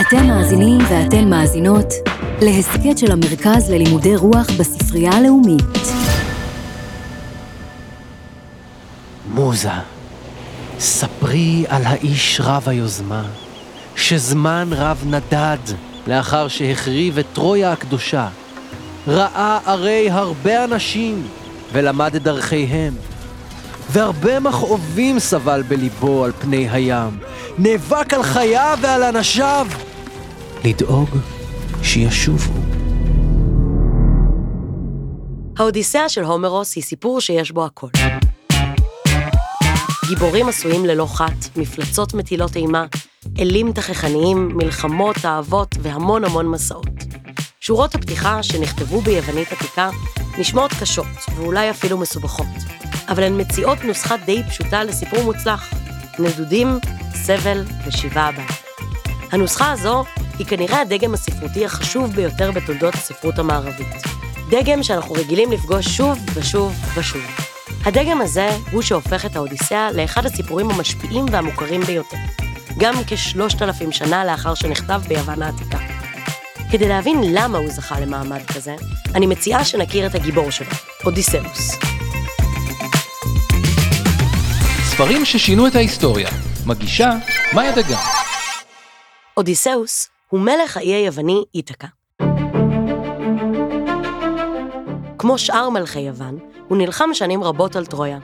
אתם מאזינים ואתן מאזינות להסכת של המרכז ללימודי רוח בספרייה הלאומית. מוזה, ספרי על האיש רב היוזמה, שזמן רב נדד לאחר שהחריב את טרויה הקדושה. ראה הרי הרבה אנשים ולמד את דרכיהם. והרבה מכאובים סבל בליבו על פני הים, נאבק על חייו ועל אנשיו, לדאוג שישובו. האודיסאה של הומרוס היא סיפור שיש בו הכל. גיבורים עשויים ללא חת, מפלצות מטילות אימה, אלים תככניים, מלחמות, אהבות והמון המון מסעות. שורות הפתיחה שנכתבו ביוונית עתיקה נשמעות קשות ואולי אפילו מסובכות, אבל הן מציעות נוסחה די פשוטה לסיפור מוצלח, נדודים, סבל ושיבה הבאה. הנוסחה הזו היא כנראה הדגם הספרותי החשוב ביותר בתולדות הספרות המערבית. דגם שאנחנו רגילים לפגוש שוב ושוב ושוב. הדגם הזה הוא שהופך את האודיסאה לאחד הסיפורים המשפיעים והמוכרים ביותר, גם כשלושת אלפים שנה לאחר שנכתב ביוון העתיקה. כדי להבין למה הוא זכה למעמד כזה, אני מציעה שנכיר את הגיבור שלו, אודיסאוס. ספרים ששינו את ההיסטוריה. מגישה מאיה דגן. אודיסאוס הוא מלך האי היווני איתקה. כמו שאר מלכי יוון, הוא נלחם שנים רבות על טרויה.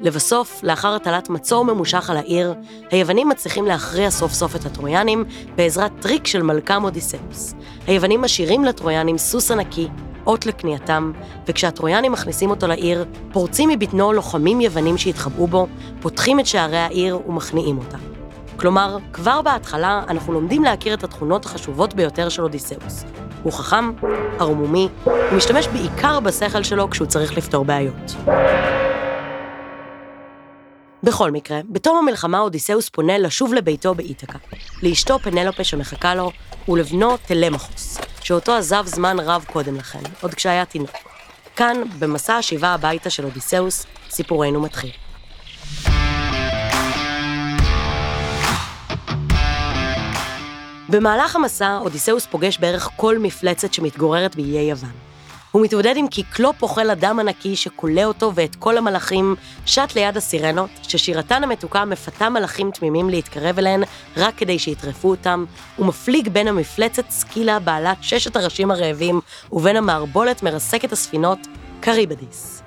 לבסוף, לאחר הטלת מצור ממושך על העיר, היוונים מצליחים להכריע סוף סוף את הטרויאנים בעזרת טריק של מלכם אודיסאוס. היוונים משאירים לטרויאנים סוס ענקי, אות לכניעתם, וכשהטרויאנים מכניסים אותו לעיר, פורצים מבטנו לוחמים יוונים שהתחבאו בו, פותחים את שערי העיר ומכניעים אותה. כלומר, כבר בהתחלה אנחנו לומדים להכיר את התכונות החשובות ביותר של אודיסאוס. הוא חכם, ערמומי, הוא משתמש בעיקר בשכל שלו כשהוא צריך לפתור בעיות. בכל מקרה, בתום המלחמה אודיסאוס פונה לשוב לביתו באיתקה, לאשתו פנלופה שמחכה לו, ולבנו טלמחוס, שאותו עזב זמן רב קודם לכן, עוד כשהיה תינוק. כאן, במסע השיבה הביתה של אודיסאוס, סיפורנו מתחיל. במהלך המסע, אודיסאוס פוגש בערך כל מפלצת שמתגוררת באיי יוון. הוא מתמודד עם קיקלופ אוכל אדם ענקי שכולא אותו ואת כל המלחים, שט ליד הסירנות, ששירתן המתוקה מפתה מלאכים תמימים להתקרב אליהן רק כדי שיטרפו אותם, ומפליג בין המפלצת סקילה בעלת ששת הראשים הרעבים, ובין המערבולת מרסקת הספינות, קריבדיס.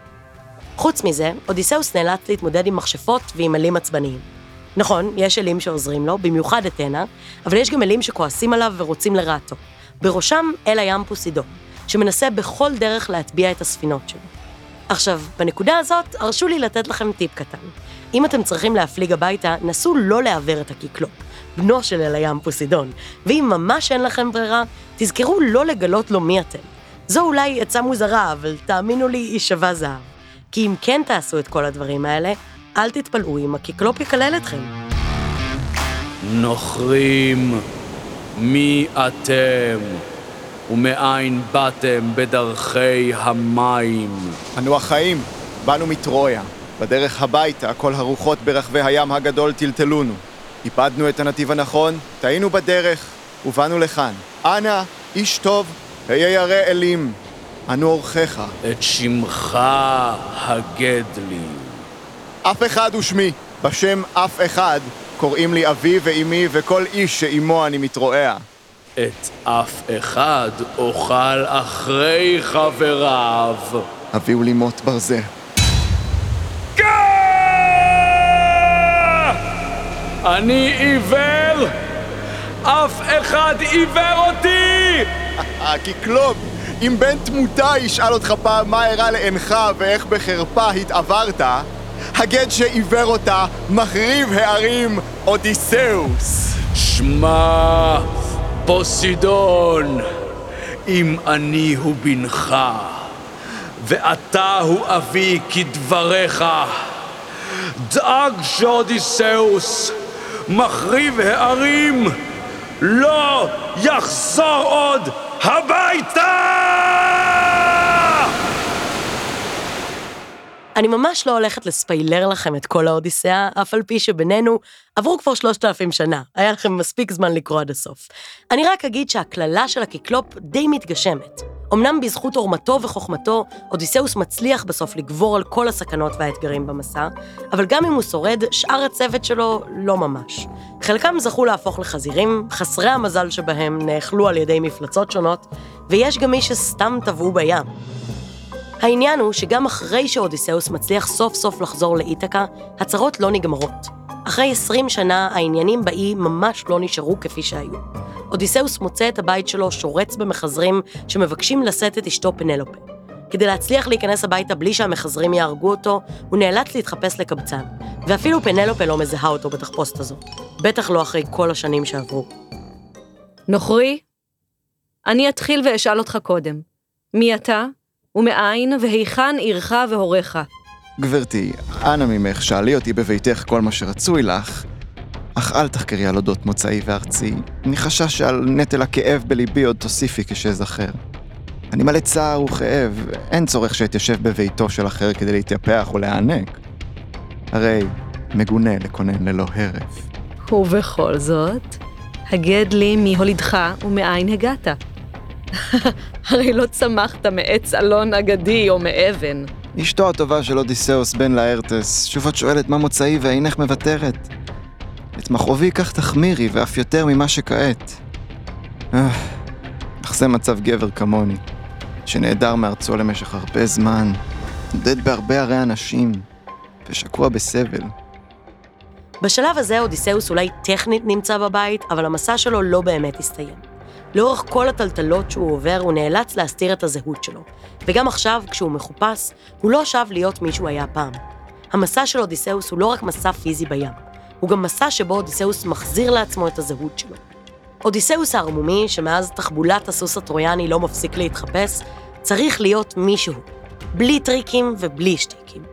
חוץ מזה, אודיסאוס נאלץ להתמודד עם מכשפות ועם עלים עצבניים. נכון, יש אלים שעוזרים לו, במיוחד אתנה, אבל יש גם אלים שכועסים עליו ורוצים לרעתו. בראשם אל הים פוסידון, שמנסה בכל דרך להטביע את הספינות שלו. עכשיו, בנקודה הזאת, הרשו לי לתת לכם טיפ קטן. אם אתם צריכים להפליג הביתה, נסו לא לעוור את הקיקלופ, בנו של אל הים פוסידון, ואם ממש אין לכם ברירה, תזכרו לא לגלות לו מי אתם. זו אולי עצה מוזרה, אבל תאמינו לי, היא שווה זהב. כי אם כן תעשו את כל הדברים האלה, אל תתפלאו אם הקיקלופ יקלל אתכם. נוכרים, מי אתם? ומאין באתם בדרכי המים? אנו החיים, באנו מטרויה. בדרך הביתה כל הרוחות ברחבי הים הגדול טלטלונו. איבדנו את הנתיב הנכון, טעינו בדרך, ובאנו לכאן. אנא, איש טוב, היה ירא אלים. אנו אורחיך. את שמך הגד לי. אף אחד הוא שמי. בשם אף אחד קוראים לי אבי ואימי וכל איש שעימו אני מתרועע. את אף אחד אוכל אחרי חבריו. הביאו לי מוט ברזל. אני עיוור! אף אחד עיוור אותי! הקיקלופ, אם בן תמותה ישאל אותך פעם מה אירע לעינך ואיך בחרפה התעברת, הגד שעיוור אותה מחריב הערים אודיסאוס. שמע, פוסידון, אם אני הוא בנך, ואתה הוא אבי כדבריך, דאג שאודיסאוס, מחריב הערים, לא יחזור עוד הביתה! אני ממש לא הולכת לספיילר לכם את כל האודיסאה, אף על פי שבינינו עברו כבר שלושת אלפים שנה, היה לכם מספיק זמן לקרוא עד הסוף. אני רק אגיד שהקללה של הקיקלופ די מתגשמת. אמנם בזכות עורמתו וחוכמתו, אודיסאוס מצליח בסוף לגבור על כל הסכנות והאתגרים במסע, אבל גם אם הוא שורד, שאר הצוות שלו לא ממש. חלקם זכו להפוך לחזירים, חסרי המזל שבהם נאכלו על ידי מפלצות שונות, ויש גם מי שסתם טבעו בים. העניין הוא שגם אחרי שאודיסאוס מצליח סוף סוף לחזור לאיתקה, הצרות לא נגמרות. אחרי 20 שנה העניינים באי ממש לא נשארו כפי שהיו. אודיסאוס מוצא את הבית שלו שורץ במחזרים שמבקשים לשאת את אשתו פנלופה. כדי להצליח להיכנס הביתה בלי שהמחזרים יהרגו אותו, הוא נאלץ להתחפש לקבצן, ואפילו פנלופה לא מזהה אותו בתחפושת הזו. בטח לא אחרי כל השנים שעברו. נוכרי, אני אתחיל ואשאל אותך קודם. מי אתה, ומאין, והיכן עירך והוריך? גברתי, אנא ממך, שאלי אותי בביתך כל מה שרצוי לך, אך אל תחקרי על אודות מוצאי וארצי, מחשש שעל נטל הכאב בליבי עוד תוסיפי כשאזכר. אני מלא צער וכאב, אין צורך שאתיישב בביתו של אחר כדי להתייפח ולהענק. הרי מגונה לקונן ללא הרף. ובכל זאת, הגד לי מי הולידך ומאין הגעת. הרי לא צמחת מעץ אלון אגדי או מאבן. אשתו הטובה של אודיסאוס בן לארטס, שוב את שואלת מה מוצאי ואינך מוותרת. את מכאובי כך תחמירי, ואף יותר ממה שכעת. אה, אך זה מצב גבר כמוני, שנעדר מארצו למשך הרבה זמן, נודד בהרבה ערי אנשים, ושקוע בסבל. בשלב הזה אודיסאוס אולי טכנית נמצא בבית, אבל המסע שלו לא באמת הסתיים. לאורך כל הטלטלות שהוא עובר, הוא נאלץ להסתיר את הזהות שלו. וגם עכשיו, כשהוא מחופש, הוא לא שב להיות מי שהוא היה פעם. המסע של אודיסאוס הוא לא רק מסע פיזי בים, הוא גם מסע שבו אודיסאוס מחזיר לעצמו את הזהות שלו. אודיסאוס הערמומי, שמאז תחבולת הסוס הטרויאני לא מפסיק להתחפש, צריך להיות מישהו. בלי טריקים ובלי שטיקים.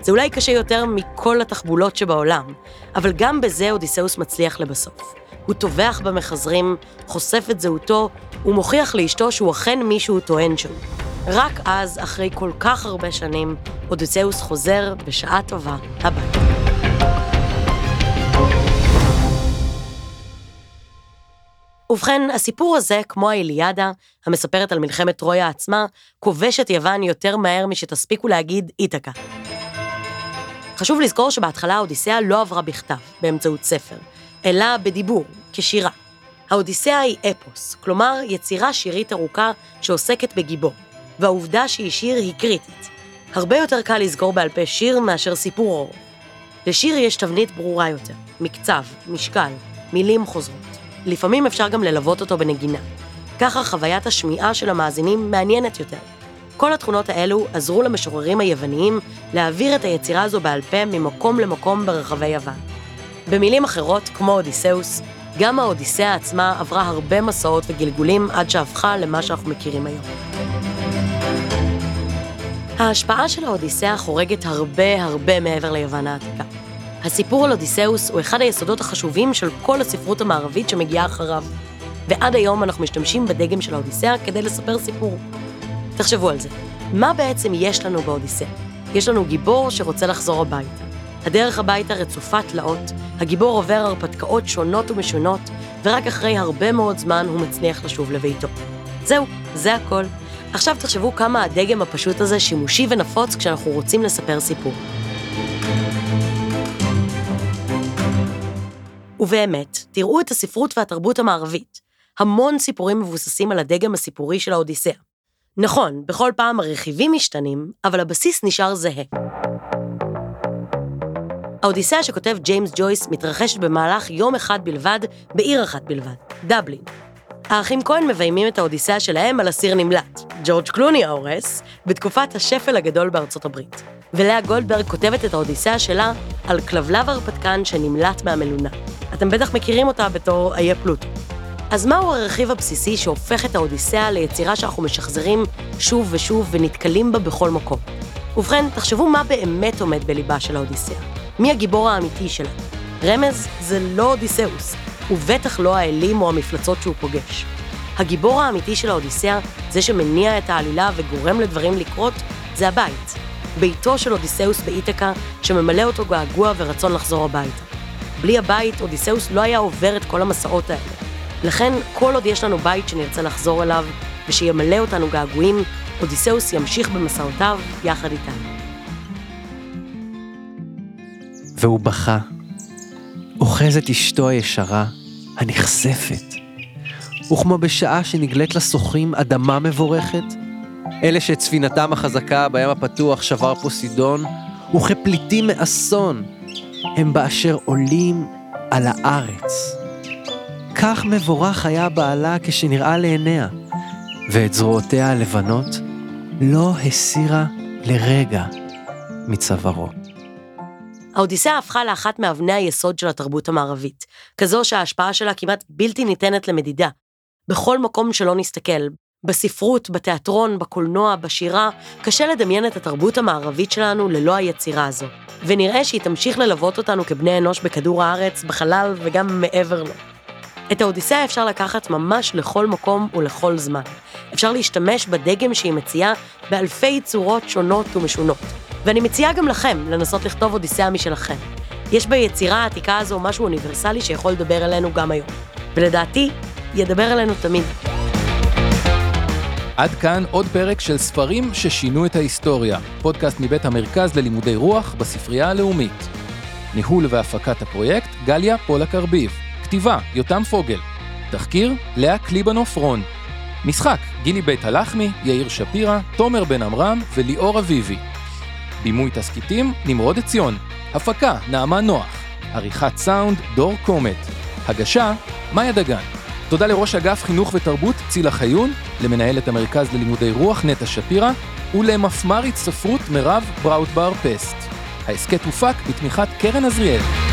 זה אולי קשה יותר מכל התחבולות שבעולם, אבל גם בזה אודיסאוס מצליח לבסוף. הוא טובח במחזרים, חושף את זהותו, ומוכיח לאשתו שהוא אכן מי שהוא טוען שהוא. רק אז, אחרי כל כך הרבה שנים, אודיסאוס חוזר, בשעה טובה, הביתה. ובכן, הסיפור הזה, כמו האיליאדה, המספרת על מלחמת טרויה עצמה, כובש את יוון יותר מהר משתספיקו להגיד איתקה. חשוב לזכור שבהתחלה האודיסאה לא עברה בכתב, באמצעות ספר, אלא בדיבור, כשירה. האודיסאה היא אפוס, כלומר יצירה שירית ארוכה שעוסקת בגיבור, והעובדה שהיא שיר היא קריטית. הרבה יותר קל לזכור בעל פה שיר מאשר סיפור אור. לשיר יש תבנית ברורה יותר, מקצב, משקל, מילים חוזרות. לפעמים אפשר גם ללוות אותו בנגינה. ככה חוויית השמיעה של המאזינים מעניינת יותר. כל התכונות האלו עזרו למשוררים היווניים להעביר את היצירה הזו בעל פה ממקום למקום ברחבי יוון. במילים אחרות, כמו אודיסאוס, גם האודיסאה עצמה עברה הרבה מסעות וגלגולים עד שהפכה למה שאנחנו מכירים היום. ההשפעה של האודיסאה חורגת הרבה הרבה מעבר ליוון העתיקה. הסיפור על אודיסאוס הוא אחד היסודות החשובים של כל הספרות המערבית שמגיעה אחריו, ועד היום אנחנו משתמשים בדגם של האודיסאה כדי לספר סיפור. תחשבו על זה, מה בעצם יש לנו באודיסאה? יש לנו גיבור שרוצה לחזור הביתה. הדרך הביתה רצופה תלאות, הגיבור עובר הרפתקאות שונות ומשונות, ורק אחרי הרבה מאוד זמן הוא מצליח לשוב לביתו. זהו, זה הכל. עכשיו תחשבו כמה הדגם הפשוט הזה שימושי ונפוץ כשאנחנו רוצים לספר סיפור. ובאמת, תראו את הספרות והתרבות המערבית. המון סיפורים מבוססים על הדגם הסיפורי של האודיסאה. נכון, בכל פעם הרכיבים משתנים, אבל הבסיס נשאר זהה. האודיסאה שכותב ג'יימס ג'ויס מתרחשת במהלך יום אחד בלבד, בעיר אחת בלבד, דבלין. האחים כהן מביימים את האודיסאה שלהם על אסיר נמלט, ג'ורג' קלוני ההורס, בתקופת השפל הגדול בארצות הברית. ולאה גולדברג כותבת את האודיסאה שלה על כלבלב הרפתקן שנמלט מהמלונה. אתם בטח מכירים אותה בתור איי פלוטו. אז מהו הרכיב הבסיסי שהופך את האודיסאה ליצירה שאנחנו משחזרים שוב ושוב ונתקלים בה בכל מקום? ובכן, תחשבו מה באמת עומד בליבה של האודיסאה. מי הגיבור האמיתי שלה? רמז זה לא אודיסאוס, ובטח לא האלים או המפלצות שהוא פוגש. הגיבור האמיתי של האודיסאה, זה שמניע את העלילה וגורם לדברים לקרות, זה הבית. ביתו של אודיסאוס באיתקה, שממלא אותו געגוע ורצון לחזור הביתה. בלי הבית, אודיסאוס לא היה עובר את כל המסעות האלה. לכן, כל עוד יש לנו בית שנרצה לחזור אליו, ושימלא אותנו געגועים, אודיסאוס ימשיך במסעותיו יחד איתנו. והוא בכה. אוחז את אשתו הישרה, הנכספת. וכמו בשעה שנגלית לסוחרים אדמה מבורכת, אלה שאת ספינתם החזקה בים הפתוח שבר פוסידון, וכפליטים מאסון, הם באשר עולים על הארץ. כך מבורך היה בעלה כשנראה לעיניה, ואת זרועותיה הלבנות לא הסירה לרגע מצווארו. האודיסאה הפכה לאחת מאבני היסוד של התרבות המערבית, כזו שההשפעה שלה כמעט בלתי ניתנת למדידה. בכל מקום שלא נסתכל, בספרות, בתיאטרון, בקולנוע, בשירה, קשה לדמיין את התרבות המערבית שלנו ללא היצירה הזו. ונראה שהיא תמשיך ללוות אותנו כבני אנוש בכדור הארץ, בחלל וגם מעבר לו. את האודיסאה אפשר לקחת ממש לכל מקום ולכל זמן. אפשר להשתמש בדגם שהיא מציעה באלפי צורות שונות ומשונות. ואני מציעה גם לכם לנסות לכתוב אודיסאה משלכם. יש ביצירה העתיקה הזו משהו אוניברסלי שיכול לדבר אלינו גם היום. ולדעתי, ידבר אלינו תמיד. עד כאן עוד פרק של ספרים ששינו את ההיסטוריה, פודקאסט מבית המרכז ללימודי רוח בספרייה הלאומית. ניהול והפקת הפרויקט, גליה פולק ארביב. כתיבה, יותם פוגל. תחקיר, לאה קליבנוף רון. משחק, גילי בית הלחמי, יאיר שפירא, תומר בן עמרם וליאור אביבי. בימוי תסכיתים, נמרוד עציון. הפקה, נעמה נוח. עריכת סאונד, דור קומט. הגשה, מאיה דגן. תודה לראש אגף חינוך ותרבות צילה חיון, למנהלת המרכז ללימודי רוח נטע שפירא, ולמפמ"רית ספרות מירב בראוטבר פסט. ההסכת הופק בתמיכת קרן עזריאל.